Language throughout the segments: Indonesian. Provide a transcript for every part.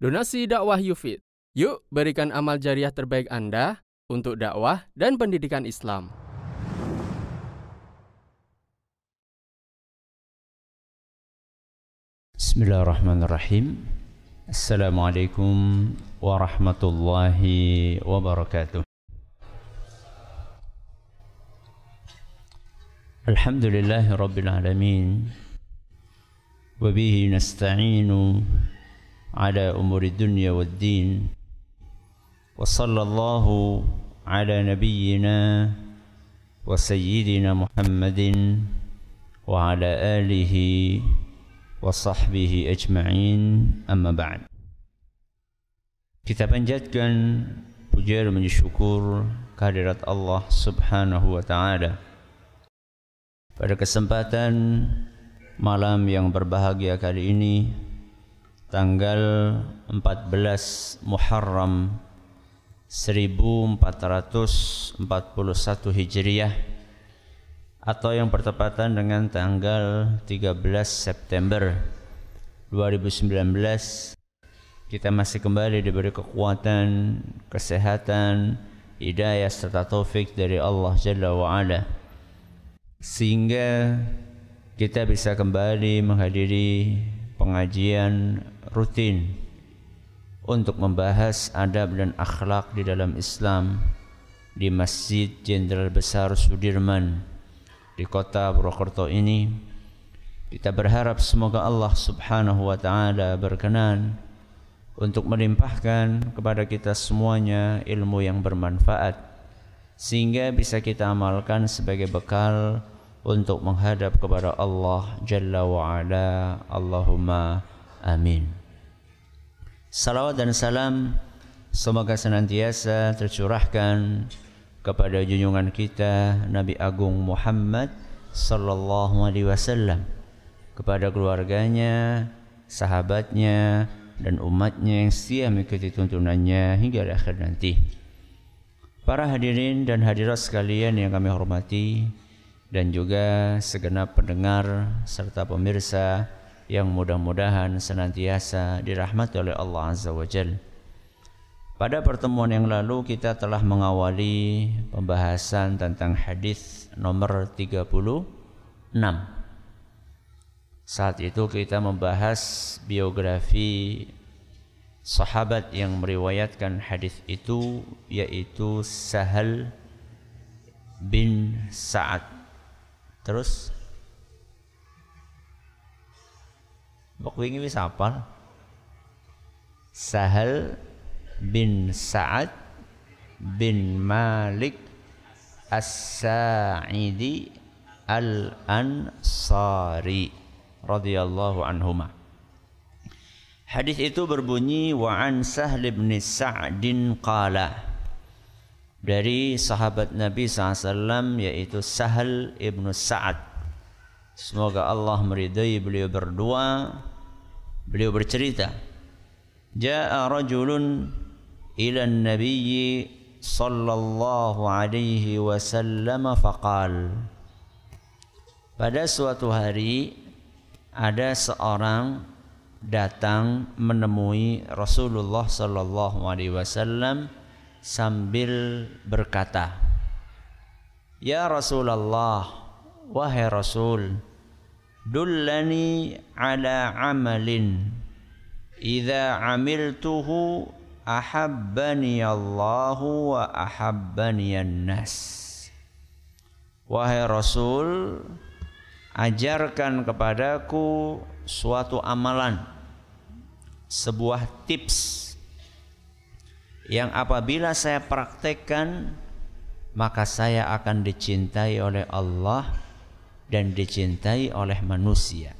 Donasi dakwah Yufid. Yuk berikan amal jariah terbaik Anda untuk dakwah dan pendidikan Islam. Bismillahirrahmanirrahim. Assalamualaikum warahmatullahi wabarakatuh. Alhamdulillahi rabbil alamin. Wabihi nasta'inu على أمور الدنيا والدين وصلى الله على نبينا وسيدنا محمد وعلى آله وصحبه أجمعين أما بعد Kita panjatkan puja dan syukur kehadirat Allah Subhanahu wa taala. Pada kesempatan malam yang berbahagia kali ini tanggal 14 Muharram 1441 Hijriah atau yang bertepatan dengan tanggal 13 September 2019 kita masih kembali diberi kekuatan, kesehatan, hidayah serta taufik dari Allah Jalla wa Ala. Sehingga kita bisa kembali menghadiri pengajian rutin untuk membahas adab dan akhlak di dalam Islam di Masjid Jenderal Besar Sudirman di kota Purwokerto ini. Kita berharap semoga Allah Subhanahu wa taala berkenan untuk melimpahkan kepada kita semuanya ilmu yang bermanfaat sehingga bisa kita amalkan sebagai bekal untuk menghadap kepada Allah Jalla wa Ala. Allahumma amin. Salawat dan salam semoga senantiasa tercurahkan kepada junjungan kita Nabi Agung Muhammad sallallahu alaihi wasallam kepada keluarganya, sahabatnya dan umatnya yang setia mengikuti tuntunannya hingga akhir nanti. Para hadirin dan hadirat sekalian yang kami hormati dan juga segenap pendengar serta pemirsa yang mudah-mudahan senantiasa dirahmati oleh Allah Azza wa Jalla. Pada pertemuan yang lalu kita telah mengawali pembahasan tentang hadis nomor 36. Saat itu kita membahas biografi sahabat yang meriwayatkan hadis itu yaitu Sahal bin Sa'ad. Terus Bok wingi wis apal. Sahal bin Sa'ad bin Malik As-Sa'idi Al-Ansari radhiyallahu anhuma. Hadis itu berbunyi wa an Sahl bin Sa'din qala dari sahabat Nabi SAW yaitu Sahal ibnu Sa'ad. Semoga Allah meridai beliau berdua. Beliau bercerita, "Ja'a rajulun ila Nabi sallallahu alaihi wasallam faqal." Pada suatu hari ada seorang datang menemui Rasulullah sallallahu alaihi wasallam sambil berkata Ya Rasulullah wahai Rasul dullani ala amalin. Idza amiltuhu ahabbani Allahu wa ahabbani nas Wahai Rasul ajarkan kepadaku suatu amalan sebuah tips yang apabila saya praktekkan maka saya akan dicintai oleh Allah dan dicintai oleh manusia.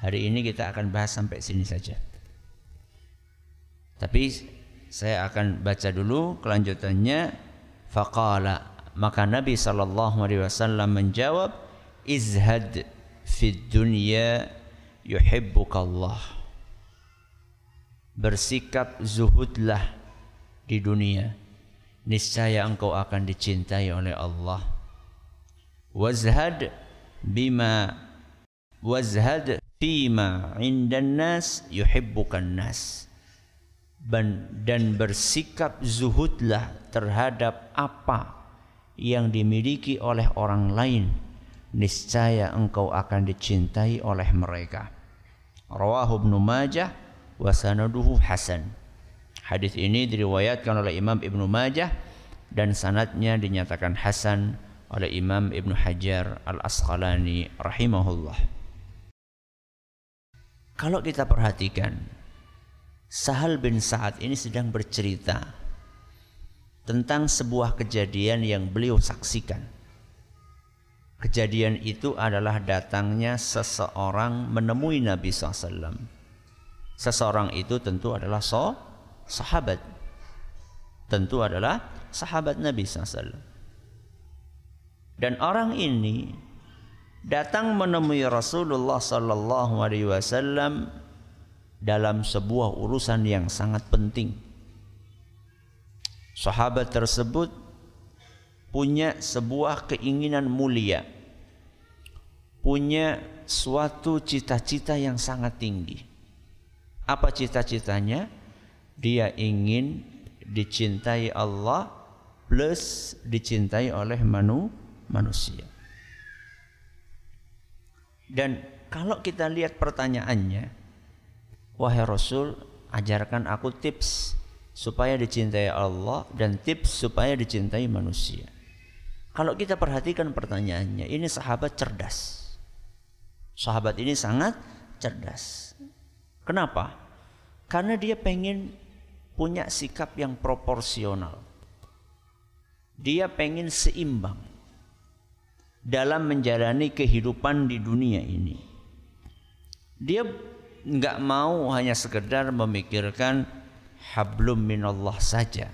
Hari ini kita akan bahas sampai sini saja. Tapi saya akan baca dulu kelanjutannya. Faqala maka Nabi sallallahu alaihi wasallam menjawab izhad fid dunya yuhibbukallah. Bersikap zuhudlah di dunia. Niscaya engkau akan dicintai oleh Allah. Wazhad bima wazhad fima indan nas yuhibbukan nas dan bersikap zuhudlah terhadap apa yang dimiliki oleh orang lain niscaya engkau akan dicintai oleh mereka rawahu ibnu majah wa sanaduhu hasan hadis ini diriwayatkan oleh Imam Ibnu Majah dan sanatnya dinyatakan hasan oleh Imam Ibnu Hajar Al-Asqalani rahimahullah kalau kita perhatikan Sahal bin Sa'ad ini sedang bercerita tentang sebuah kejadian yang beliau saksikan. Kejadian itu adalah datangnya seseorang menemui Nabi SAW. Seseorang itu tentu adalah so, sahabat. Tentu adalah sahabat Nabi SAW. Dan orang ini datang menemui Rasulullah Sallallahu Alaihi Wasallam dalam sebuah urusan yang sangat penting sahabat tersebut punya sebuah keinginan mulia punya suatu cita-cita yang sangat tinggi apa cita-citanya dia ingin dicintai Allah plus dicintai oleh manu, manusia dan kalau kita lihat pertanyaannya wahai Rasul ajarkan aku tips supaya dicintai Allah dan tips supaya dicintai manusia. Kalau kita perhatikan pertanyaannya, ini sahabat cerdas. Sahabat ini sangat cerdas. Kenapa? Karena dia pengen punya sikap yang proporsional. Dia pengen seimbang dalam menjalani kehidupan di dunia ini. Dia nggak mau hanya sekedar memikirkan hablum minallah saja.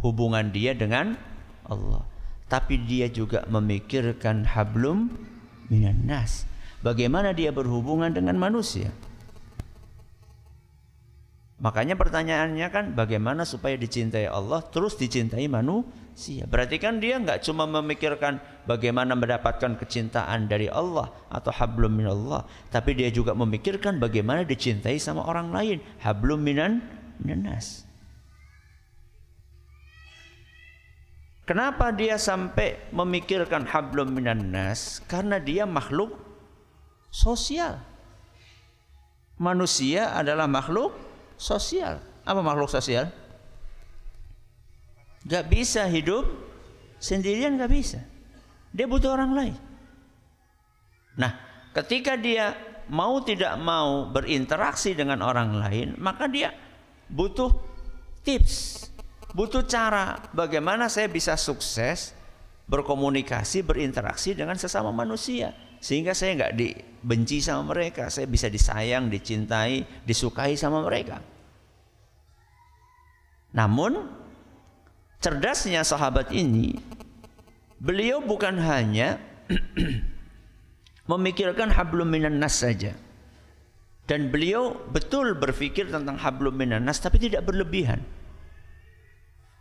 Hubungan dia dengan Allah. Tapi dia juga memikirkan hablum minan nas. Bagaimana dia berhubungan dengan manusia? Makanya pertanyaannya kan bagaimana supaya dicintai Allah terus dicintai manusia. Berarti kan dia nggak cuma memikirkan bagaimana mendapatkan kecintaan dari Allah atau hablum minallah, tapi dia juga memikirkan bagaimana dicintai sama orang lain. Hablum minan minas. Kenapa dia sampai memikirkan hablum minan nas? Karena dia makhluk sosial. Manusia adalah makhluk sosial. Apa makhluk sosial? Gak bisa hidup sendirian gak bisa. Dia butuh orang lain. Nah, ketika dia mau tidak mau berinteraksi dengan orang lain, maka dia butuh tips, butuh cara bagaimana saya bisa sukses berkomunikasi, berinteraksi dengan sesama manusia sehingga saya nggak dibenci sama mereka, saya bisa disayang, dicintai, disukai sama mereka. Namun cerdasnya sahabat ini beliau bukan hanya memikirkan hablum minan nas saja dan beliau betul berpikir tentang hablum minan nas tapi tidak berlebihan.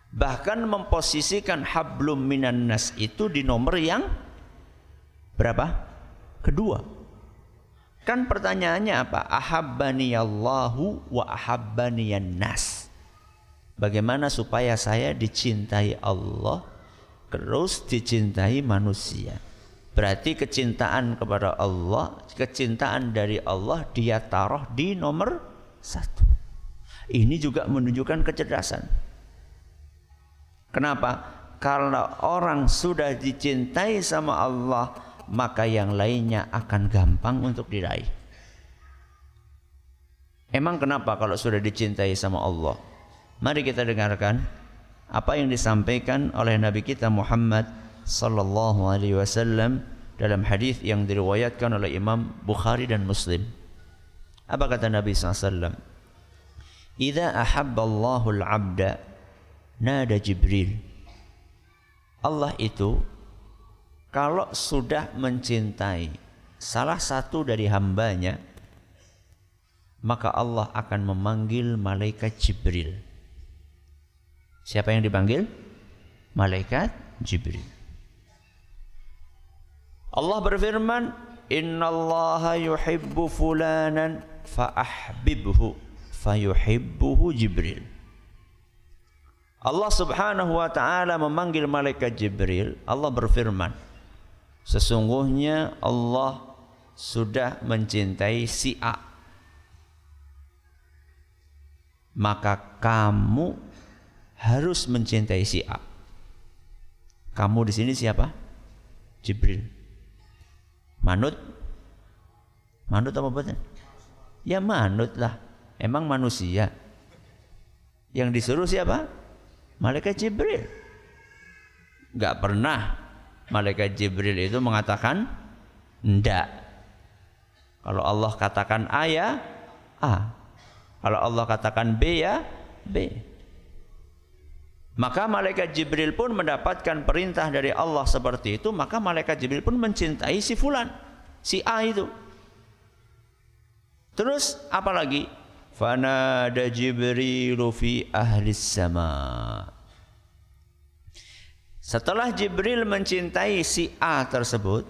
Bahkan memposisikan hablum minan nas itu di nomor yang berapa? Kedua. Kan pertanyaannya apa? Ahabbani Allahu wa ahabbani nas. Bagaimana supaya saya dicintai Allah terus dicintai manusia? Berarti kecintaan kepada Allah, kecintaan dari Allah dia taruh di nomor satu. Ini juga menunjukkan kecerdasan. Kenapa? Karena orang sudah dicintai sama Allah, maka yang lainnya akan gampang untuk diraih. Emang kenapa kalau sudah dicintai sama Allah? Mari kita dengarkan apa yang disampaikan oleh Nabi kita Muhammad sallallahu alaihi wasallam dalam hadis yang diriwayatkan oleh Imam Bukhari dan Muslim. Apa kata Nabi SAW? Idza ahabba Allahul 'abda nada Jibril. Allah itu kalau sudah mencintai salah satu dari hambanya maka Allah akan memanggil malaikat Jibril. Siapa yang dipanggil? Malaikat Jibril. Allah berfirman, innallaha yuhibbu fulanan fa ahbibhu fayuhibbuhu Jibril Allah Subhanahu wa taala memanggil malaikat Jibril Allah berfirman sesungguhnya Allah sudah mencintai si A. Maka kamu harus mencintai si A. Kamu di sini siapa? Jibril. Manut? Manut apa betul ya manut lah. Emang manusia. Yang disuruh siapa? Malaikat Jibril. Gak pernah malaikat Jibril itu mengatakan ndak kalau Allah katakan A ya A kalau Allah katakan B ya B maka malaikat Jibril pun mendapatkan perintah dari Allah seperti itu, maka malaikat Jibril pun mencintai si fulan, si A itu. Terus apa lagi? Fanada Jibril fi ahli sama. Setelah Jibril mencintai si A tersebut,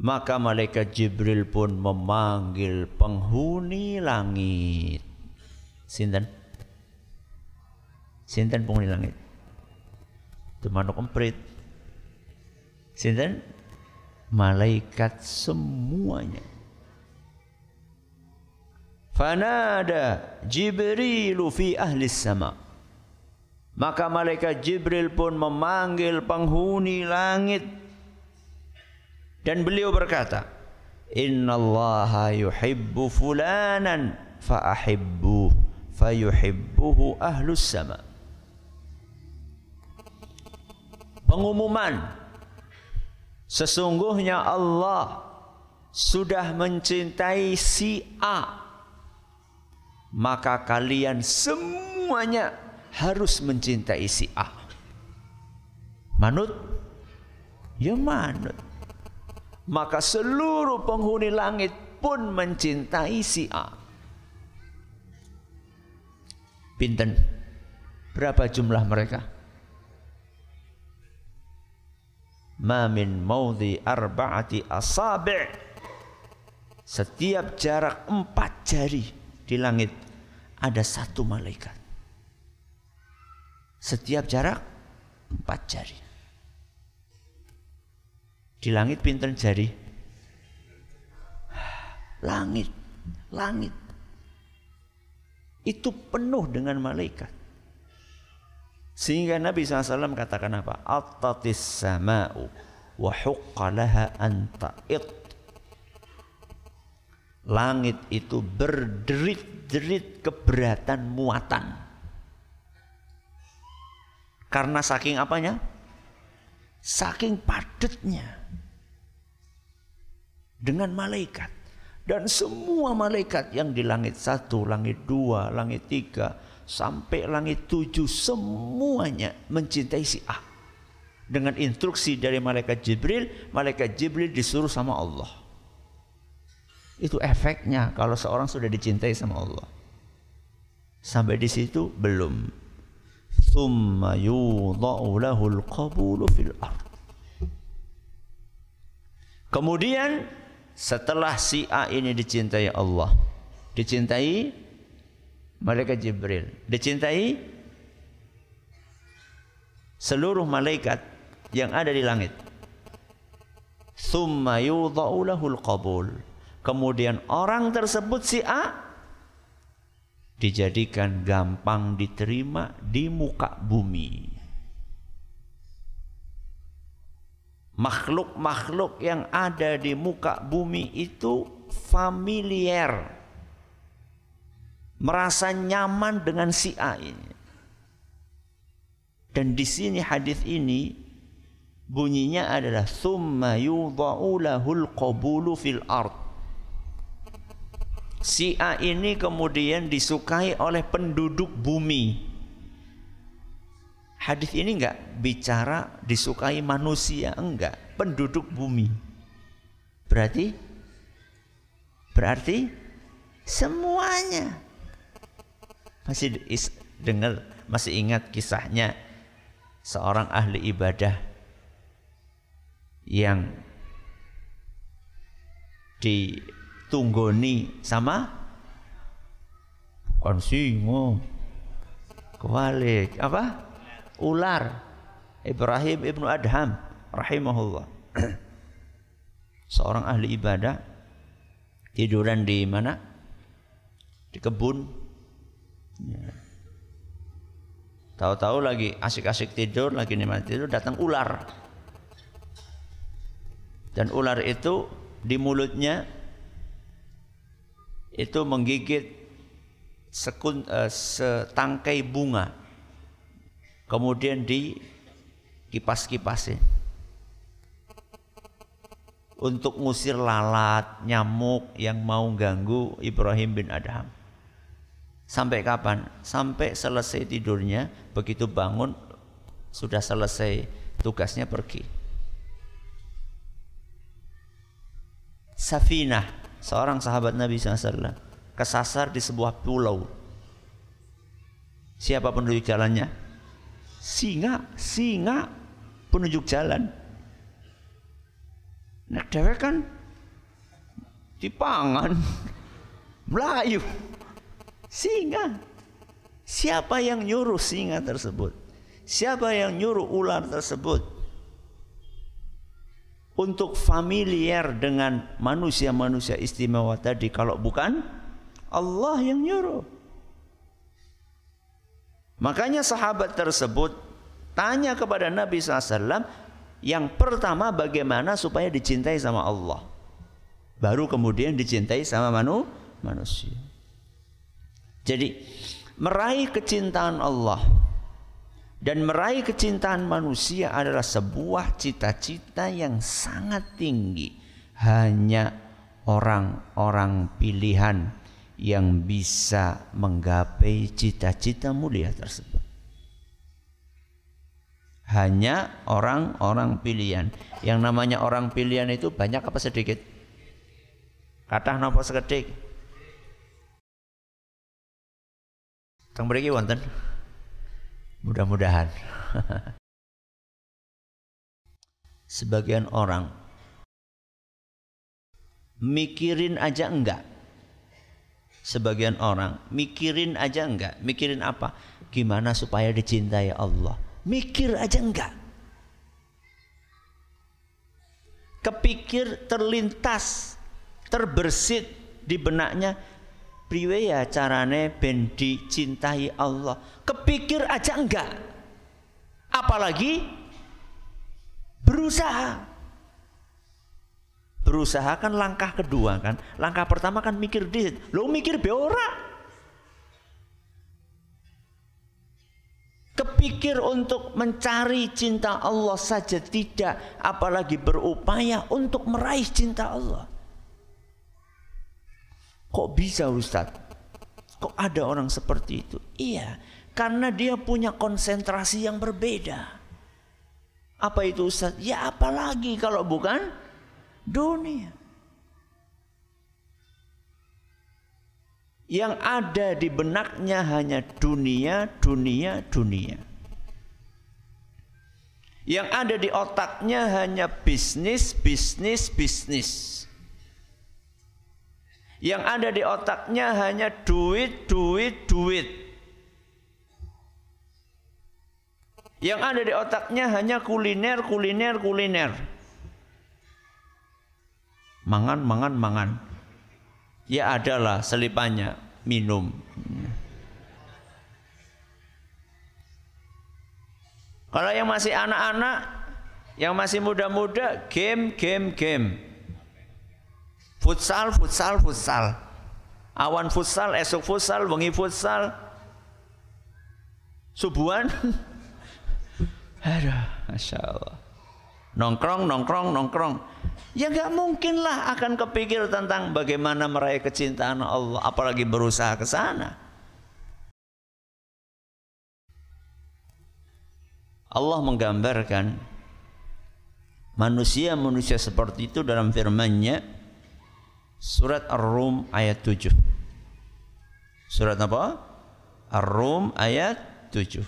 maka malaikat Jibril pun memanggil penghuni langit. Sinten? Sinten penghuni langit? Itu manuk. Sinten? Malaikat semuanya. Fanada Jibril fi ahli sama. Maka malaikat Jibril pun memanggil penghuni langit dan beliau berkata, Inna Allah yuhibbu fulanan fa ahibbuh fayuhibbuhu ahlus sama. pengumuman sesungguhnya Allah sudah mencintai si A maka kalian semuanya harus mencintai si A. Manut? Ya manut. Maka seluruh penghuni langit pun mencintai si A. Pinten? Berapa jumlah mereka? Ma min maudhi arba'ati asabi' setiap jarak empat jari di langit ada satu malaikat setiap jarak empat jari di langit pinter jari langit langit itu penuh dengan malaikat sehingga Nabi SAW katakan apa? Attatis sama'u wa huqqalaha anta'id. Langit itu berderit-derit keberatan muatan. Karena saking apanya? Saking padatnya. Dengan malaikat. Dan semua malaikat yang di langit satu, langit dua, langit tiga, sampai langit tujuh semuanya mencintai si A. Dengan instruksi dari malaikat Jibril, malaikat Jibril disuruh sama Allah. Itu efeknya kalau seorang sudah dicintai sama Allah. Sampai di situ belum. Thumma yudha'u lahul qabulu fil. Kemudian setelah si A ini dicintai Allah, dicintai malaikat Jibril. Dicintai seluruh malaikat yang ada di langit. Thumma yudha'u lahul qabul. Kemudian orang tersebut si A dijadikan gampang diterima di muka bumi. Makhluk-makhluk yang ada di muka bumi itu familiar merasa nyaman dengan si A ini. Dan di sini hadis ini bunyinya adalah summa yudha'u lahul qabulu fil ard. Si A ini kemudian disukai oleh penduduk bumi. Hadis ini enggak bicara disukai manusia, enggak, penduduk bumi. Berarti berarti semuanya masih dengar, masih ingat kisahnya seorang ahli ibadah yang ditunggoni sama? Bukan singo kebalik. Apa? Ular. Ibrahim ibnu Adham rahimahullah. Seorang ahli ibadah. Tiduran di mana? Di kebun. Ya. tahu-tahu lagi asik-asik tidur lagi nikmat tidur datang ular. Dan ular itu di mulutnya itu menggigit sekun, uh, setangkai bunga kemudian di kipas-kipasin untuk ngusir lalat, nyamuk yang mau ganggu Ibrahim bin Adham. Sampai kapan? Sampai selesai tidurnya, begitu bangun sudah selesai tugasnya pergi. Safinah, seorang sahabat Nabi SAW, kesasar di sebuah pulau. Siapa penunjuk jalannya? Singa, singa penunjuk jalan. Nek dewek kan dipangan Melayu singa. Siapa yang nyuruh singa tersebut? Siapa yang nyuruh ular tersebut? Untuk familiar dengan manusia-manusia istimewa tadi kalau bukan Allah yang nyuruh. Makanya sahabat tersebut tanya kepada Nabi SAW yang pertama bagaimana supaya dicintai sama Allah. Baru kemudian dicintai sama manu, manusia. Jadi meraih kecintaan Allah dan meraih kecintaan manusia adalah sebuah cita-cita yang sangat tinggi. Hanya orang-orang pilihan yang bisa menggapai cita-cita mulia tersebut hanya orang-orang pilihan. Yang namanya orang pilihan itu banyak apa sedikit? Kata napa sekedik? Teng mriki wonten. Mudah-mudahan. Sebagian orang mikirin aja enggak. Sebagian orang mikirin aja enggak. Mikirin apa? Gimana supaya dicintai Allah? Mikir aja enggak. Kepikir terlintas, terbersit di benaknya priwe ya carane ben dicintai Allah. Kepikir aja enggak. Apalagi berusaha. Berusaha kan langkah kedua kan. Langkah pertama kan mikir di, lo mikir be ora. Kepikir untuk mencari cinta Allah saja tidak, apalagi berupaya untuk meraih cinta Allah. Kok bisa Ustadz? Kok ada orang seperti itu? Iya, karena dia punya konsentrasi yang berbeda. Apa itu Ustadz? Ya apalagi kalau bukan dunia. Yang ada di benaknya hanya dunia, dunia, dunia. Yang ada di otaknya hanya bisnis, bisnis, bisnis. Yang ada di otaknya hanya duit, duit, duit. Yang ada di otaknya hanya kuliner, kuliner, kuliner. Mangan, mangan, mangan. Ya adalah selipannya minum. Kalau yang masih anak-anak, yang masih muda-muda, game, game, game. Futsal, futsal, futsal. Awan futsal, esok futsal, wengi futsal. Subuhan. Aduh, Masya Allah. Nongkrong, nongkrong, nongkrong. Ya nggak mungkin lah akan kepikir tentang bagaimana meraih kecintaan Allah, apalagi berusaha ke sana. Allah menggambarkan manusia-manusia seperti itu dalam firman-Nya surat Ar-Rum ayat 7. Surat apa? Ar-Rum ayat 7.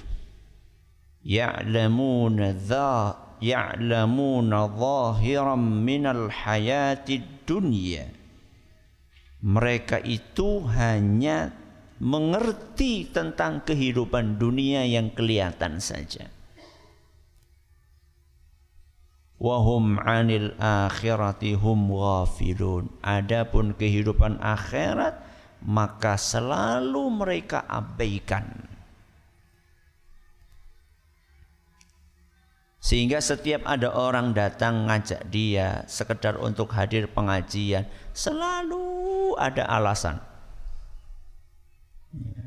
Ya'lamuna dha ya'lamuna zahiran minal hayati dunya mereka itu hanya mengerti tentang kehidupan dunia yang kelihatan saja. Wahum anil akhirati hum ghafilun. Adapun kehidupan akhirat maka selalu mereka abaikan. Sehingga setiap ada orang datang ngajak dia sekedar untuk hadir pengajian, selalu ada alasan. Ya.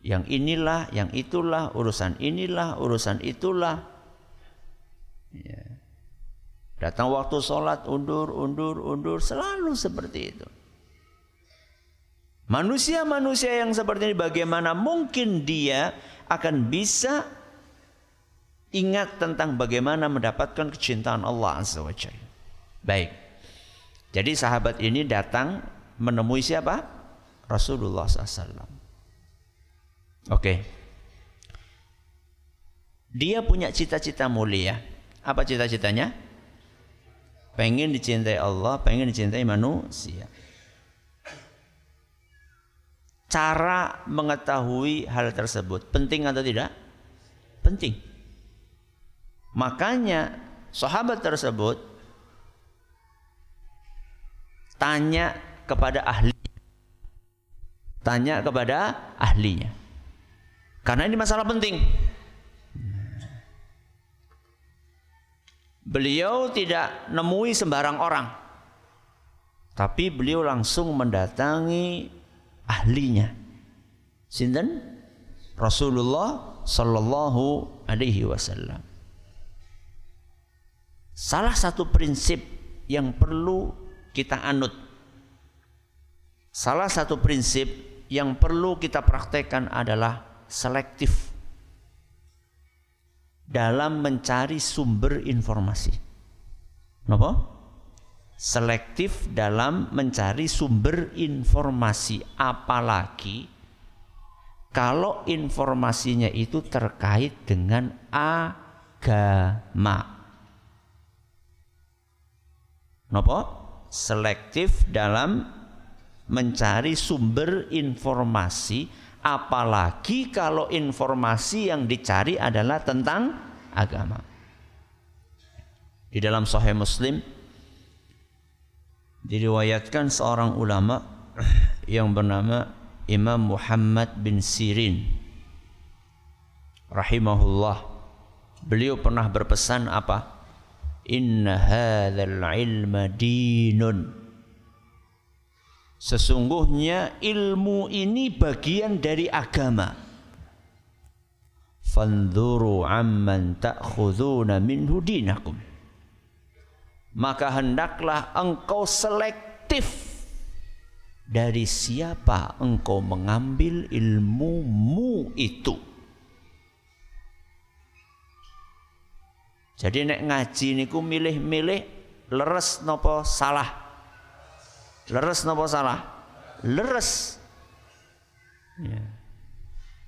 Yang inilah, yang itulah, urusan inilah, urusan itulah. Ya. Datang waktu sholat, undur, undur, undur, selalu seperti itu. Manusia-manusia yang seperti ini bagaimana mungkin dia akan bisa ingat tentang bagaimana mendapatkan kecintaan Allah Azza wa Jalla. Baik. Jadi sahabat ini datang menemui siapa? Rasulullah SAW. Oke. Dia punya cita-cita mulia. Apa cita-citanya? Pengen dicintai Allah, pengen dicintai manusia. Cara mengetahui hal tersebut penting atau tidak? Penting. Makanya sahabat tersebut tanya kepada ahli. Tanya kepada ahlinya. Karena ini masalah penting. Beliau tidak nemui sembarang orang. Tapi beliau langsung mendatangi ahlinya. Sinten? Rasulullah sallallahu alaihi wasallam. Salah satu prinsip yang perlu kita anut. Salah satu prinsip yang perlu kita praktekkan adalah selektif dalam mencari sumber informasi. Kenapa? Selektif dalam mencari sumber informasi, apalagi kalau informasinya itu terkait dengan agama. Nopo? Selektif dalam mencari sumber informasi apalagi kalau informasi yang dicari adalah tentang agama. Di dalam Sahih Muslim diriwayatkan seorang ulama yang bernama Imam Muhammad bin Sirin rahimahullah. Beliau pernah berpesan apa? Inna hadzal ilma dinun. Sesungguhnya ilmu ini bagian dari agama. Fanzuru amman ta'khuduna minhu dinakum. Maka hendaklah engkau selektif dari siapa engkau mengambil ilmumu itu. Jadi nek ngaji niku milih-milih leres nopo salah. Leres nopo salah? Leres. Ya.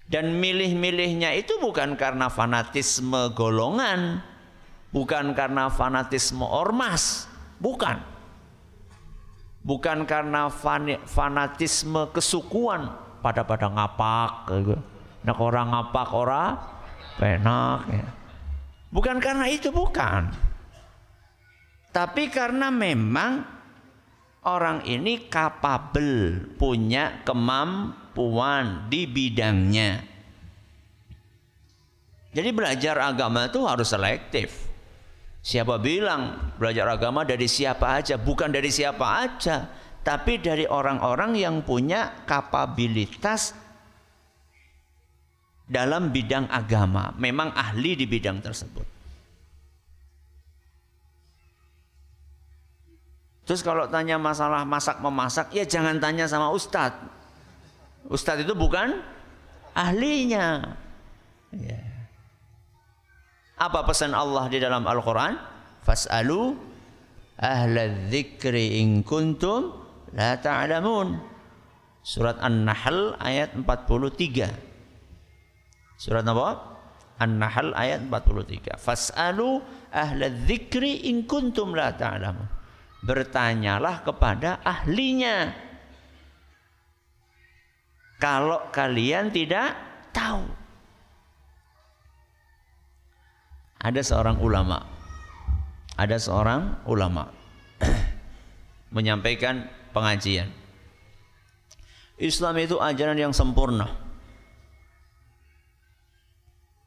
Dan milih-milihnya itu bukan karena fanatisme golongan, bukan karena fanatisme ormas, bukan. Bukan karena fanatisme kesukuan pada pada ngapak gitu. Nek orang ngapak ora penak ya. Bukan karena itu, bukan. Tapi karena memang orang ini kapabel, punya kemampuan di bidangnya. Jadi belajar agama itu harus selektif. Siapa bilang belajar agama dari siapa aja? Bukan dari siapa aja, tapi dari orang-orang yang punya kapabilitas dalam bidang agama, memang ahli di bidang tersebut. Terus kalau tanya masalah masak memasak, ya jangan tanya sama ustadz. Ustadz itu bukan ahlinya. Ya. Apa pesan Allah di dalam Al-Quran? Fas'alu ahla dzikri in kuntum la ta'lamun. Surat An-Nahl ayat 43. Surat apa? An-Nahl ayat 43. Fas'alu ahla dzikri in kuntum la ta'lamun. Bertanyalah kepada ahlinya. Kalau kalian tidak tahu. Ada seorang ulama. Ada seorang ulama menyampaikan pengajian. Islam itu ajaran yang sempurna.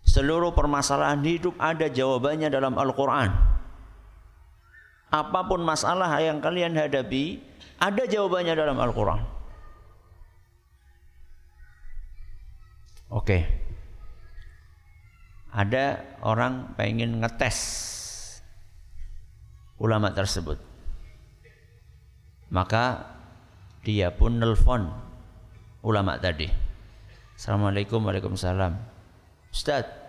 Seluruh permasalahan hidup ada jawabannya dalam Al-Quran. Apa pun masalah yang kalian hadapi, ada jawabannya dalam Al-Quran. Oke. Ada orang pengen ngetes ulama tersebut. Maka dia pun nelfon ulama tadi. Assalamualaikum Waalaikumsalam. Ustadz,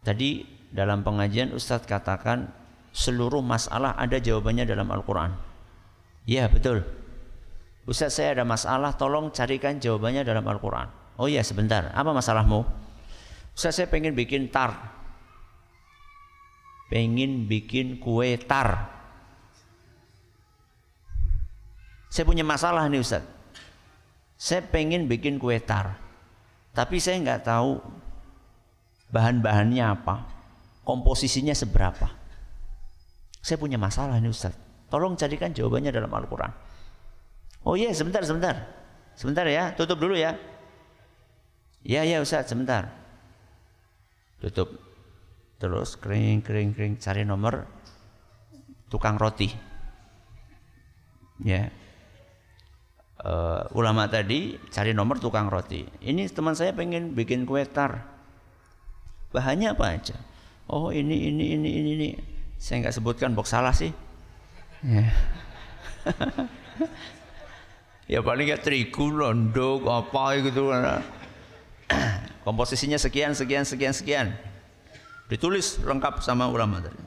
Tadi dalam pengajian Ustadz katakan seluruh masalah ada jawabannya dalam Al-Quran. Iya betul. Ustadz saya ada masalah, tolong carikan jawabannya dalam Al-Quran. Oh iya sebentar, apa masalahmu? Ustadz saya pengen bikin tar. Pengen bikin kue tar. Saya punya masalah nih Ustadz. Saya pengen bikin kue tar. Tapi saya nggak tahu bahan-bahannya apa, komposisinya seberapa. Saya punya masalah ini Ustaz. Tolong carikan jawabannya dalam Al-Quran. Oh iya, sebentar, sebentar. Sebentar ya, tutup dulu ya. Ya, ya Ustaz, sebentar. Tutup. Terus kering, kering, kering. Cari nomor tukang roti. Ya. Uh, ulama tadi cari nomor tukang roti. Ini teman saya pengen bikin kue tar Bahannya apa aja? Oh ini ini ini ini ini. Saya nggak sebutkan box salah sih. Ya. ya paling ya terigu, londok, apa gitu. Komposisinya sekian, sekian, sekian, sekian. Ditulis lengkap sama ulama tadi.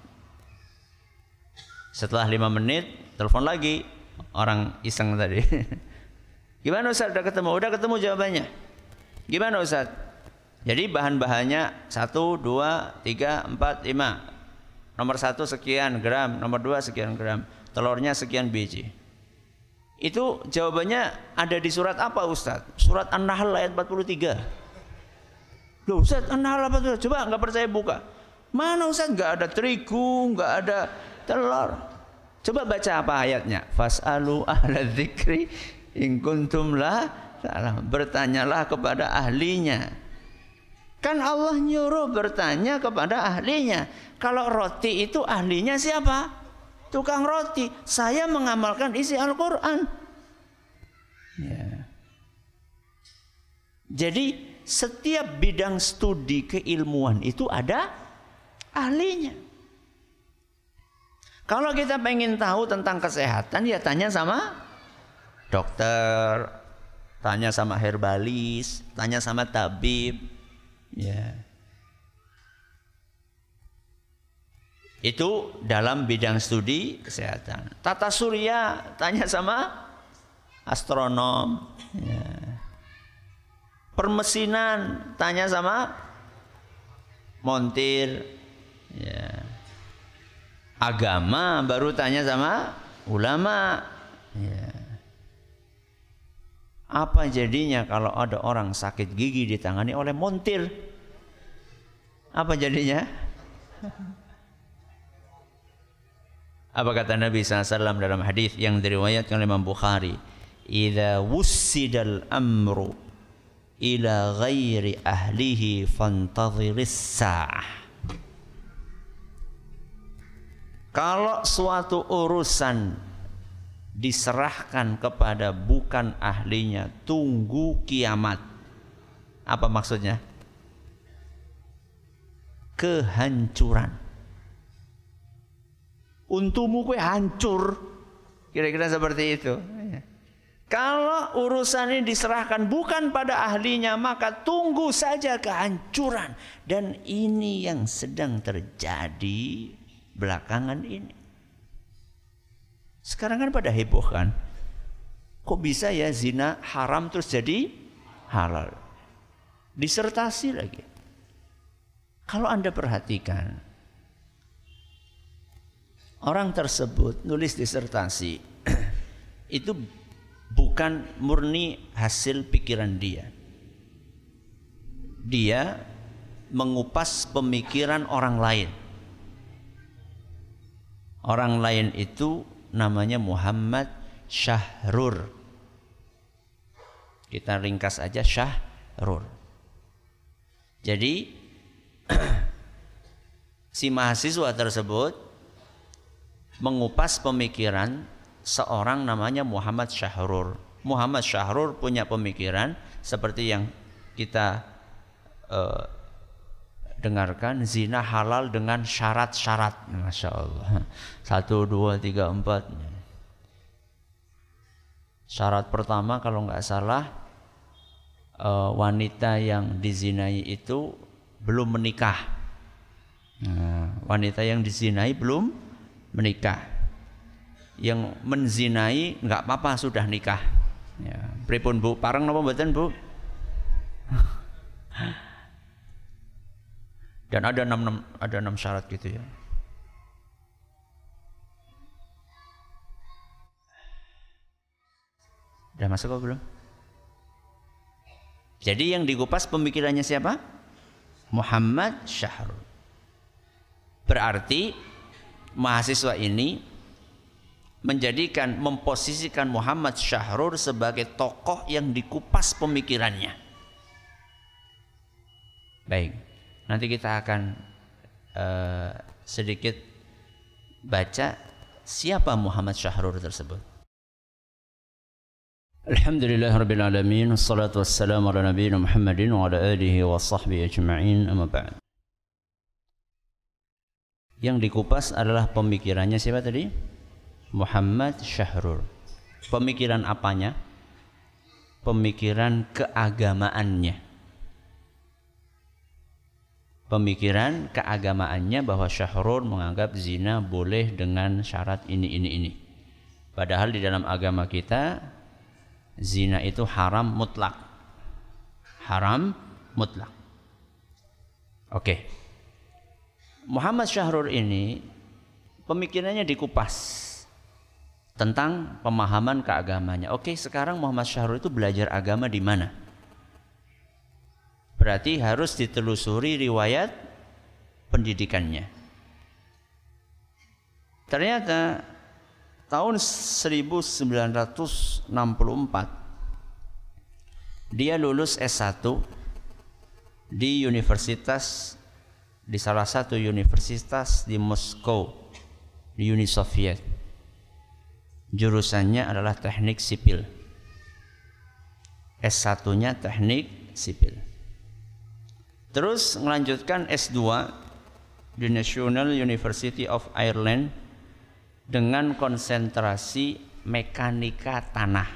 Setelah lima menit, telepon lagi orang iseng tadi. Gimana Ustaz? Udah ketemu? Udah ketemu jawabannya. Gimana Ustaz? Jadi bahan-bahannya 1, 2, 3, 4, 5. Nomor 1 sekian gram, nomor 2 sekian gram, telurnya sekian biji. Itu jawabannya ada di surat apa Ustaz? Surat An-Nahl ayat 43. Loh Ustaz, An-Nahl apa tuh? Coba nggak percaya buka. Mana Ustaz? Nggak ada terigu, nggak ada telur. Coba baca apa ayatnya? Fas'alu ahla dzikri in kuntum la Bertanyalah kepada ahlinya Kan Allah nyuruh bertanya kepada ahlinya. Kalau roti itu ahlinya siapa? Tukang roti. Saya mengamalkan isi Al-Quran. Ya. Jadi setiap bidang studi keilmuan itu ada ahlinya. Kalau kita pengen tahu tentang kesehatan ya tanya sama dokter, tanya sama herbalis, tanya sama tabib. Ya. Itu dalam bidang studi kesehatan. Tata surya tanya sama astronom. Ya. Permesinan tanya sama montir. Ya. Agama baru tanya sama ulama. Ya. Apa jadinya kalau ada orang sakit gigi ditangani oleh montir? Apa jadinya? Apa kata Nabi SAW dalam hadis yang diriwayatkan oleh Imam Bukhari? Idza wussidal amru ila ghairi ahlihi fantadhiris sa'ah. Kalau suatu urusan diserahkan kepada bukan ahlinya. Tunggu kiamat. Apa maksudnya? Kehancuran. Untukmu kue hancur. Kira-kira seperti itu. Kalau urusan ini diserahkan bukan pada ahlinya maka tunggu saja kehancuran. Dan ini yang sedang terjadi belakangan ini sekarang kan pada heboh kan. Kok bisa ya zina haram terus jadi halal? Disertasi lagi. Kalau Anda perhatikan, orang tersebut nulis disertasi itu bukan murni hasil pikiran dia. Dia mengupas pemikiran orang lain. Orang lain itu namanya Muhammad Syahrur. Kita ringkas aja Syahrur. Jadi si mahasiswa tersebut mengupas pemikiran seorang namanya Muhammad Syahrur. Muhammad Syahrur punya pemikiran seperti yang kita uh, dengarkan zina halal dengan syarat-syarat. Masya Allah. Satu, dua, tiga, empat. Syarat pertama kalau nggak salah uh, wanita yang dizinai itu belum menikah. Nah, wanita yang dizinai belum menikah yang menzinai nggak apa-apa sudah nikah. Ya, pripun Bu? Parang napa mboten Bu? Dan ada enam, ada enam syarat gitu ya. Udah masuk kok belum? Jadi yang dikupas pemikirannya siapa? Muhammad Syahrul. Berarti mahasiswa ini menjadikan memposisikan Muhammad Syahrur sebagai tokoh yang dikupas pemikirannya. Baik, nanti kita akan uh, sedikit baca siapa Muhammad Syahrur tersebut. Alhamdulillah Rabbil Alamin Assalatu wassalamu ala nabiyina Muhammadin Wa ala alihi wa sahbihi ajma'in Amma ba'd Yang dikupas adalah pemikirannya siapa tadi? Muhammad Syahrul. Pemikiran apanya? Pemikiran keagamaannya. Pemikiran keagamaannya bahwa Syahrul menganggap zina boleh dengan syarat ini ini ini. Padahal di dalam agama kita zina itu haram mutlak. Haram mutlak. Oke. Muhammad Syahrul ini pemikirannya dikupas tentang pemahaman keagamanya. Oke, sekarang Muhammad Syahrul itu belajar agama di mana? Berarti harus ditelusuri riwayat pendidikannya. Ternyata tahun 1964 dia lulus S1 di universitas di salah satu universitas di Moskow di Uni Soviet jurusannya adalah teknik sipil. S1-nya teknik sipil. Terus melanjutkan S2 di National University of Ireland dengan konsentrasi mekanika tanah.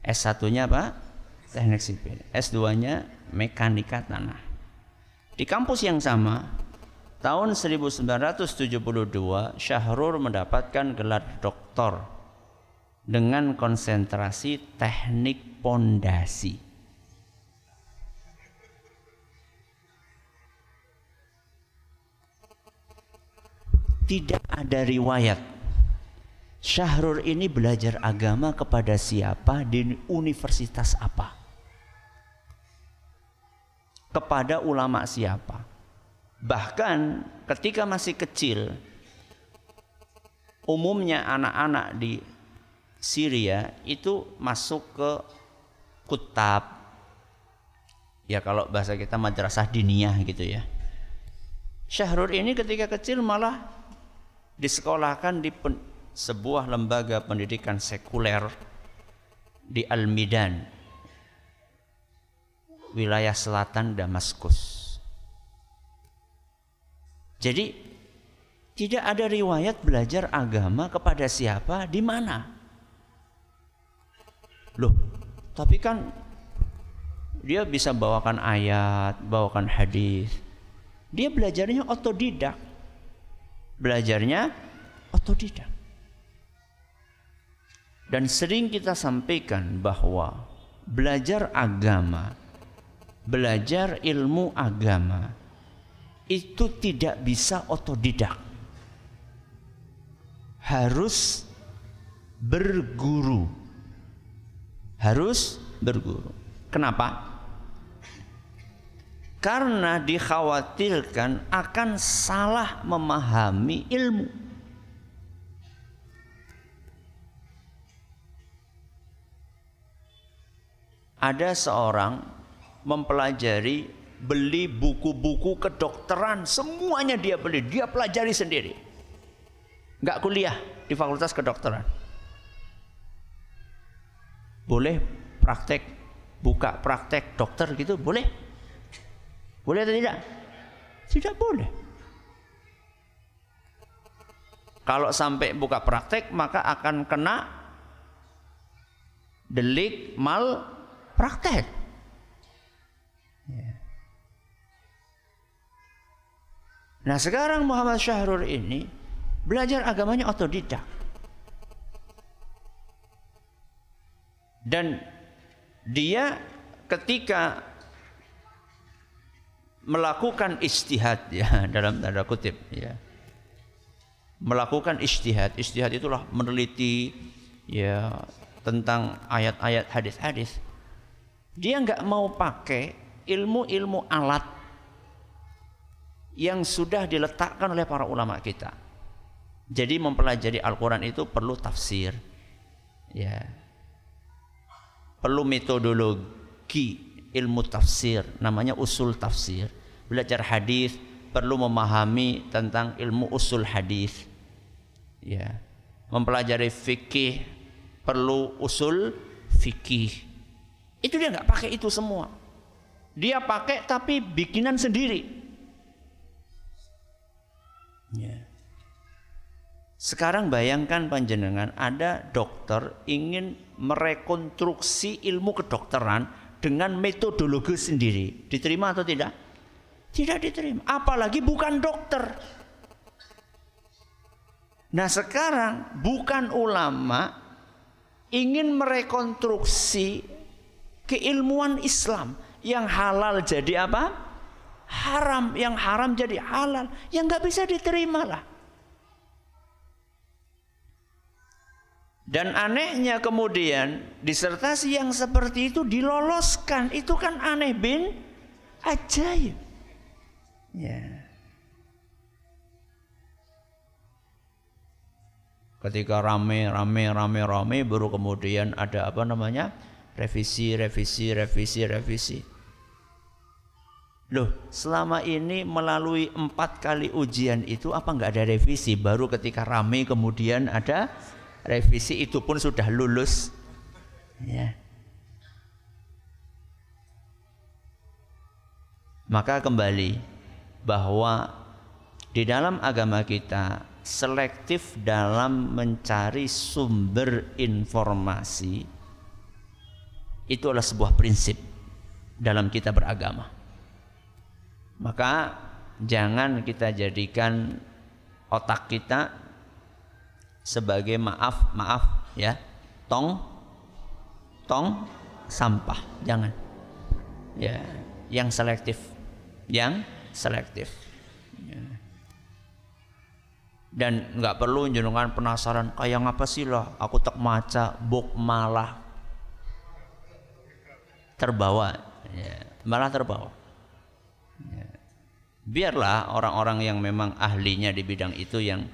S1-nya apa? Teknik sipil. S2-nya mekanika tanah. Di kampus yang sama, Tahun 1972 Syahrul mendapatkan gelar doktor dengan konsentrasi teknik pondasi. Tidak ada riwayat Syahrul ini belajar agama kepada siapa di universitas apa? Kepada ulama siapa? Bahkan ketika masih kecil, umumnya anak-anak di Syria itu masuk ke kutab. Ya kalau bahasa kita madrasah diniyah gitu ya. Syahrul ini ketika kecil malah disekolahkan di pen, sebuah lembaga pendidikan sekuler di Al-Midan, wilayah selatan Damaskus. Jadi tidak ada riwayat belajar agama kepada siapa di mana. Loh, tapi kan dia bisa bawakan ayat, bawakan hadis. Dia belajarnya otodidak. Belajarnya otodidak. Dan sering kita sampaikan bahwa belajar agama, belajar ilmu agama itu tidak bisa otodidak. harus berguru. Harus berguru. Kenapa? Karena dikhawatirkan akan salah memahami ilmu. Ada seorang mempelajari beli buku-buku kedokteran. Semuanya dia beli. Dia pelajari sendiri. Nggak kuliah di fakultas kedokteran. Boleh praktek buka praktek dokter gitu boleh boleh atau tidak tidak boleh kalau sampai buka praktek maka akan kena delik mal praktek ya. Nah sekarang Muhammad Syahrul ini belajar agamanya otodidak. Dan dia ketika melakukan istihad ya dalam tanda kutip ya melakukan istihad istihad itulah meneliti ya tentang ayat-ayat hadis-hadis dia nggak mau pakai ilmu-ilmu alat yang sudah diletakkan oleh para ulama kita. Jadi mempelajari Al-Quran itu perlu tafsir. Ya. Perlu metodologi ilmu tafsir, namanya usul tafsir. Belajar hadis perlu memahami tentang ilmu usul hadis. Ya. Mempelajari fikih perlu usul fikih. Itu dia nggak pakai itu semua. Dia pakai tapi bikinan sendiri. Ya. Sekarang bayangkan panjenengan ada dokter ingin merekonstruksi ilmu kedokteran dengan metodologi sendiri. Diterima atau tidak? Tidak diterima. Apalagi bukan dokter. Nah sekarang bukan ulama ingin merekonstruksi keilmuan Islam yang halal jadi apa? haram yang haram jadi halal yang nggak bisa diterima lah dan anehnya kemudian disertasi yang seperti itu diloloskan. Itu kan aneh bin ajaib. Ya. Ketika rame rame rame rame baru kemudian ada apa namanya? Revisi revisi revisi revisi. Loh, selama ini melalui empat kali ujian itu apa nggak ada revisi? Baru ketika rame kemudian ada revisi itu pun sudah lulus. Ya. Maka kembali bahwa di dalam agama kita selektif dalam mencari sumber informasi itu adalah sebuah prinsip dalam kita beragama. Maka jangan kita jadikan otak kita sebagai maaf maaf ya. Tong tong sampah jangan. Ya yang selektif yang selektif. Ya. dan nggak perlu jenengan penasaran kayak apa sih lah? Aku tak maca buk malah terbawa. Ya, malah terbawa. Ya. Biarlah orang-orang yang memang ahlinya di bidang itu yang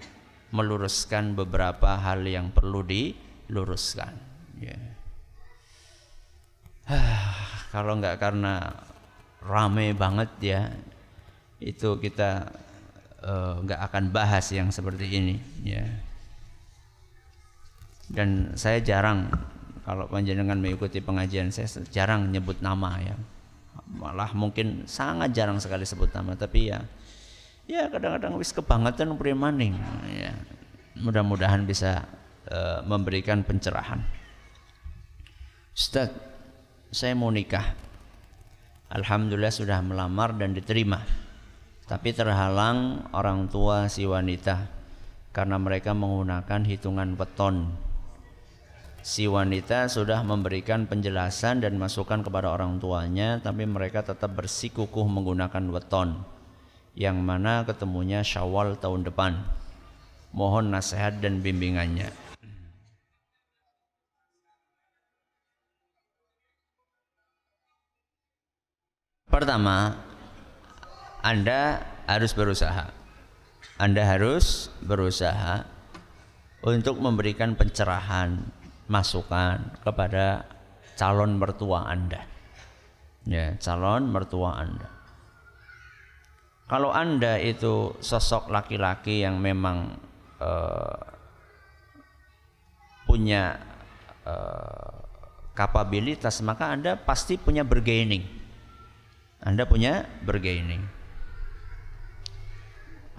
meluruskan beberapa hal yang perlu diluruskan. Ya. kalau nggak karena rame banget ya, itu kita uh, nggak akan bahas yang seperti ini. Ya. Dan saya jarang kalau panjenengan mengikuti pengajian saya jarang nyebut nama ya malah mungkin sangat jarang sekali sebut nama tapi ya ya kadang-kadang wis kebangetan maning. Ya mudah-mudahan bisa uh, memberikan pencerahan. Ustaz saya mau nikah. Alhamdulillah sudah melamar dan diterima. Tapi terhalang orang tua si wanita karena mereka menggunakan hitungan weton. Si wanita sudah memberikan penjelasan dan masukan kepada orang tuanya tapi mereka tetap bersikukuh menggunakan weton yang mana ketemunya Syawal tahun depan mohon nasihat dan bimbingannya. Pertama, Anda harus berusaha. Anda harus berusaha untuk memberikan pencerahan, masukan kepada calon mertua Anda. Ya, calon mertua Anda. Kalau Anda itu sosok laki-laki yang memang uh, punya uh, kapabilitas, maka Anda pasti punya bergaining. Anda punya bergaining.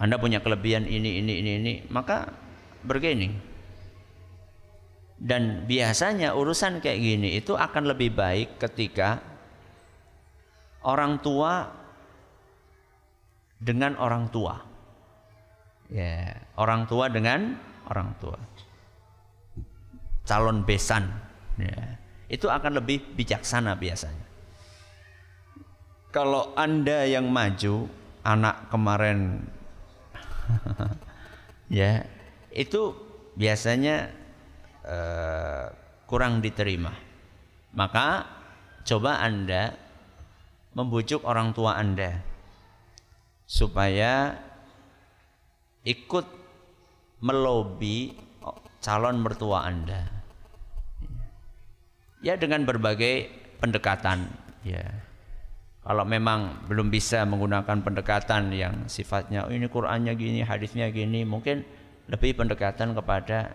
Anda punya kelebihan ini, ini, ini, ini, maka bergaining. Dan biasanya urusan kayak gini itu akan lebih baik ketika orang tua dengan orang tua. Ya, orang tua dengan orang tua. Calon besan. Ya, itu akan lebih bijaksana biasanya. Kalau Anda yang maju, anak kemarin ya, itu biasanya uh, kurang diterima. Maka coba Anda membujuk orang tua Anda supaya ikut melobi calon mertua Anda. Ya dengan berbagai pendekatan ya. Kalau memang belum bisa menggunakan pendekatan yang sifatnya oh ini Qur'annya gini, hadisnya gini, mungkin lebih pendekatan kepada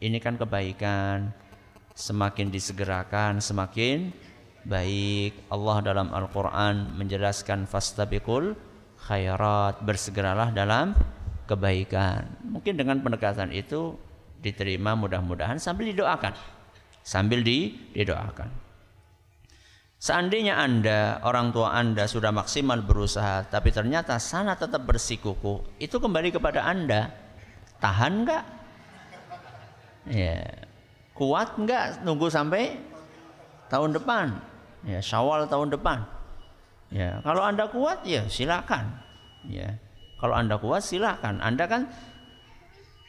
ini kan kebaikan, semakin disegerakan, semakin baik Allah dalam Al-Quran menjelaskan fastabiqul khairat bersegeralah dalam kebaikan. Mungkin dengan pendekatan itu diterima mudah-mudahan sambil didoakan. Sambil di, didoakan. Seandainya anda orang tua anda sudah maksimal berusaha tapi ternyata sana tetap bersikuku itu kembali kepada anda. Tahan nggak? Ya. Kuat nggak nunggu sampai tahun depan? Ya Syawal tahun depan. Ya, kalau Anda kuat ya silakan. Ya. Kalau Anda kuat silakan. Anda kan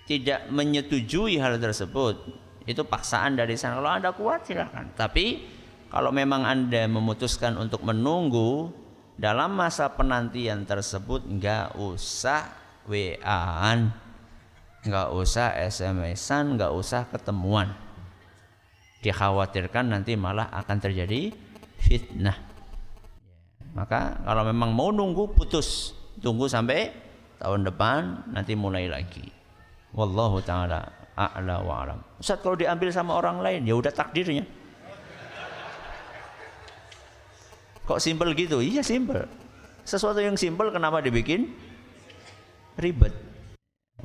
tidak menyetujui hal tersebut. Itu paksaan dari sana. Kalau Anda kuat silakan. Tapi kalau memang Anda memutuskan untuk menunggu dalam masa penantian tersebut nggak usah WA-an, nggak usah SMS-an, nggak usah ketemuan. Dikhawatirkan nanti malah akan terjadi fitnah. Maka kalau memang mau nunggu putus, tunggu sampai tahun depan nanti mulai lagi. Wallahu taala a'la wa alam. Ustaz kalau diambil sama orang lain ya udah takdirnya. Kok simpel gitu? Iya simpel. Sesuatu yang simpel kenapa dibikin ribet?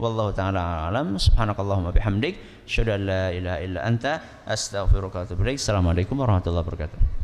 Wallahu taala alam. Subhanakallahumma bihamdik, syada la ilaha illa anta, astaghfiruka wa atubu. Assalamualaikum warahmatullahi wabarakatuh.